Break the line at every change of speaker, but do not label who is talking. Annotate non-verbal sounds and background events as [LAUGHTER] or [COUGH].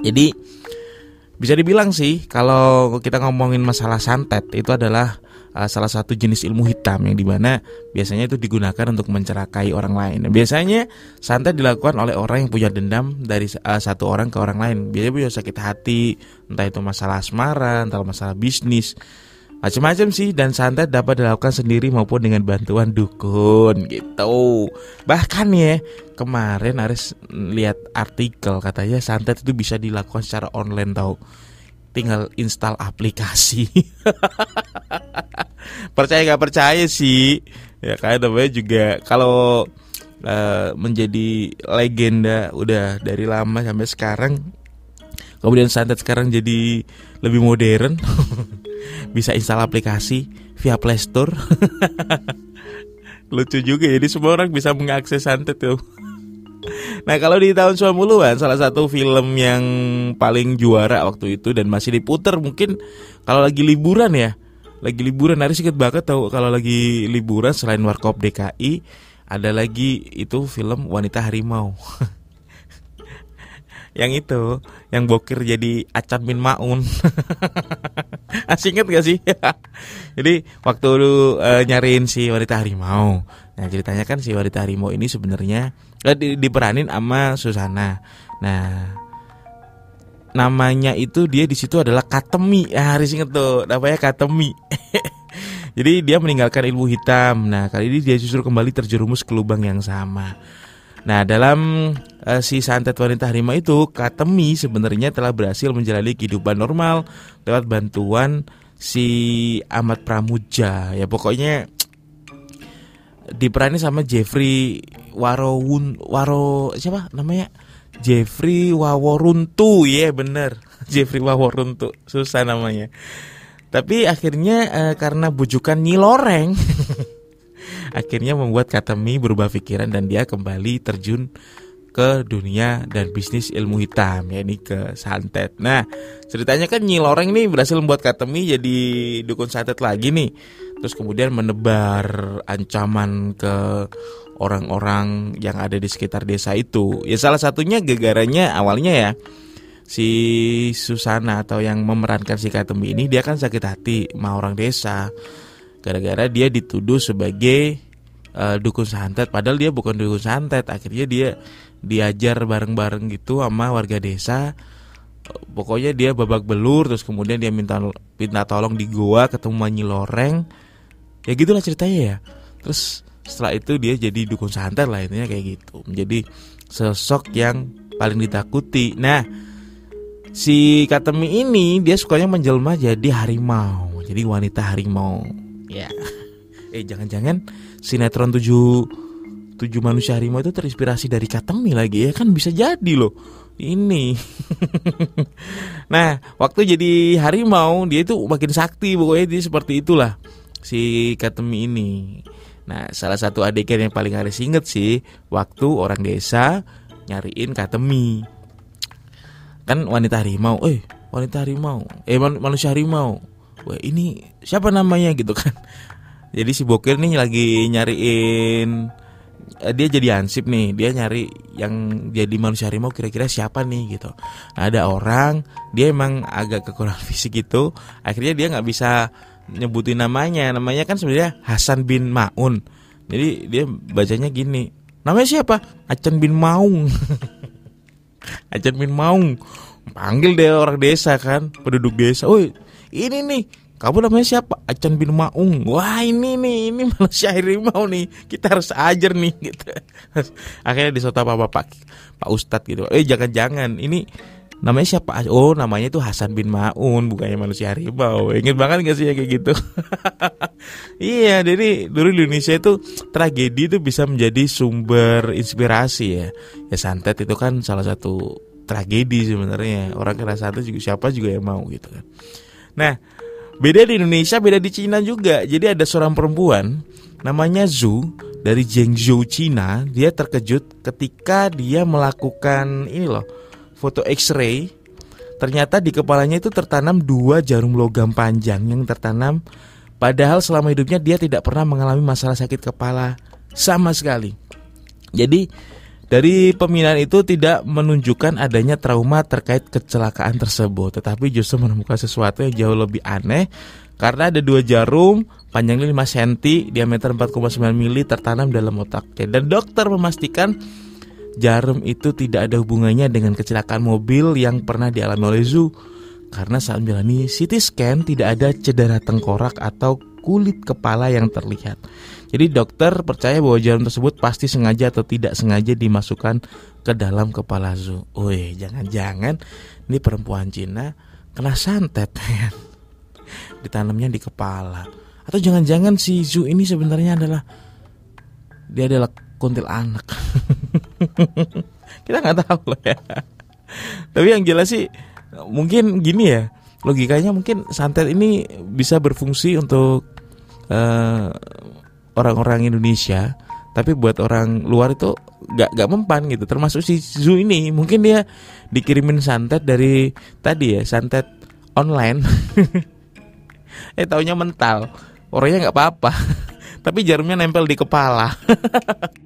Jadi bisa dibilang sih kalau kita ngomongin masalah santet itu adalah uh, salah satu jenis ilmu hitam yang di mana biasanya itu digunakan untuk mencerakai orang lain. Biasanya santet dilakukan oleh orang yang punya dendam dari uh, satu orang ke orang lain. Biasanya punya sakit hati, entah itu masalah asmara, entah masalah bisnis, macam-macam sih dan santet dapat dilakukan sendiri maupun dengan bantuan dukun gitu. Bahkan ya kemarin Aris lihat artikel katanya santet itu bisa dilakukan secara online tau. Tinggal install aplikasi. [LAUGHS] Percaya nggak percaya sih? Ya kayak namanya juga kalau uh, menjadi legenda udah dari lama sampai sekarang kemudian santet sekarang jadi lebih modern [LAUGHS] bisa install aplikasi via Play Store. [LAUGHS] Lucu juga jadi semua orang bisa mengakses santet tuh. [LAUGHS] Nah kalau di tahun 90-an salah satu film yang paling juara waktu itu dan masih diputer mungkin kalau lagi liburan ya. Lagi liburan hari sedikit banget tahu kalau lagi liburan selain Warkop DKI ada lagi itu film Wanita Harimau [LAUGHS] yang itu yang bokir jadi Acan bin Maun. [LAUGHS] Asing inget gak sih? [LAUGHS] Jadi waktu lu uh, nyariin si wanita harimau. Nah ceritanya kan si wanita harimau ini sebenarnya eh, di, diperanin sama Susana. Nah namanya itu dia di situ adalah Katemi. Ya harus inget tuh namanya Katemi. [LAUGHS] Jadi dia meninggalkan ilmu hitam. Nah kali ini dia justru kembali terjerumus ke lubang yang sama. Nah, dalam uh, si santet wanita harimau itu, Katemi sebenarnya telah berhasil menjalani kehidupan normal lewat bantuan si Ahmad Pramuja. Ya pokoknya diperani sama Jeffrey Warowun Waro siapa namanya? Jeffrey Waworuntu, ya yeah, bener [LAUGHS] Jeffrey Waworuntu, susah namanya. Tapi akhirnya uh, karena bujukan Nyiloreng [LAUGHS] akhirnya membuat Katemi berubah pikiran dan dia kembali terjun ke dunia dan bisnis ilmu hitam ya ini ke santet. Nah ceritanya kan Nyi Loreng nih berhasil membuat Katemi jadi dukun santet lagi nih. Terus kemudian menebar ancaman ke orang-orang yang ada di sekitar desa itu. Ya salah satunya gegaranya awalnya ya si Susana atau yang memerankan si Katemi ini dia kan sakit hati sama orang desa gara-gara dia dituduh sebagai uh, dukun santet padahal dia bukan dukun santet akhirnya dia diajar bareng-bareng gitu sama warga desa. Pokoknya dia babak belur terus kemudian dia minta minta tolong di goa ketemu Manyi Loreng. Ya gitulah ceritanya ya. Terus setelah itu dia jadi dukun santet lah intinya kayak gitu. Menjadi sosok yang paling ditakuti. Nah si Katemi ini dia sukanya menjelma jadi harimau. Jadi wanita harimau. Ya. [LAUGHS] Eh jangan-jangan sinetron tujuh tujuh manusia harimau itu terinspirasi dari Katemi lagi ya kan bisa jadi loh. Ini. [LAUGHS] nah, waktu jadi harimau dia itu makin sakti pokoknya dia seperti itulah si Katemi ini. Nah, salah satu adegan yang paling harus inget sih waktu orang desa nyariin Katemi. Kan wanita harimau, eh wanita harimau, eh man manusia harimau wah ini siapa namanya gitu kan [LAUGHS] jadi si bokir nih lagi nyariin dia jadi ansip nih. Dia nyari yang jadi manusia harimau kira-kira siapa nih gitu. Nah, ada orang dia emang agak kekurangan [LAUGHS] fisik gitu akhirnya dia nggak bisa nyebutin namanya. Namanya kan sebenarnya Hasan bin Maun. Jadi dia bacanya gini. Namanya siapa? Acan bin Maung. [LAUGHS] Acan bin Maung. Panggil deh orang desa kan penduduk desa, oh ini nih kamu namanya siapa? Acan bin Maung. Wah ini nih, ini [LAUGHS] manusia harimau nih. Kita harus ajar nih gitu. [LAUGHS] Akhirnya disota Pak Bapak Pak Ustadz gitu. Eh jangan-jangan ini namanya siapa? Oh namanya itu Hasan bin Maun, bukannya manusia harimau. Ingat banget gak sih ya kayak gitu? [LAUGHS] iya, jadi dulu di Indonesia itu tragedi itu bisa menjadi sumber inspirasi ya. Ya santet itu kan salah satu tragedi sebenarnya. Orang kena santet juga siapa juga yang mau gitu kan. Nah, beda di Indonesia, beda di Cina juga. Jadi ada seorang perempuan namanya Zhu dari Zhengzhou, Cina. Dia terkejut ketika dia melakukan ini loh, foto X-ray. Ternyata di kepalanya itu tertanam dua jarum logam panjang yang tertanam. Padahal selama hidupnya dia tidak pernah mengalami masalah sakit kepala sama sekali. Jadi Dari pemindahan itu tidak menunjukkan adanya trauma terkait kecelakaan tersebut, tetapi justru menemukan sesuatu yang jauh lebih aneh karena ada dua jarum panjangnya 5 cm, diameter 4,9 mili tertanam dalam otaknya. Dan dokter memastikan jarum itu tidak ada hubungannya dengan kecelakaan mobil yang pernah dialami oleh Zu. Karena saat menjalani CT scan tidak ada cedera tengkorak atau kulit kepala yang terlihat. Jadi dokter percaya bahwa jarum tersebut pasti sengaja atau tidak sengaja dimasukkan ke dalam kepala Zu. Wih, jangan-jangan ini perempuan Cina kena santet ya. Ditanamnya di kepala. Atau jangan-jangan si Zu ini sebenarnya adalah dia adalah kuntil anak. [LAUGHS] Kita nggak tahu lah ya. Tapi yang jelas sih mungkin gini ya. Logikanya mungkin santet ini bisa berfungsi untuk uh, orang-orang Indonesia tapi buat orang luar itu gak gak mempan gitu. Termasuk si Zu ini mungkin dia dikirimin santet dari tadi ya santet online. [LAUGHS] Eh taunya mental. Orangnya nggak apa-apa. [LAUGHS] Tapi jarumnya nempel di kepala [LAUGHS]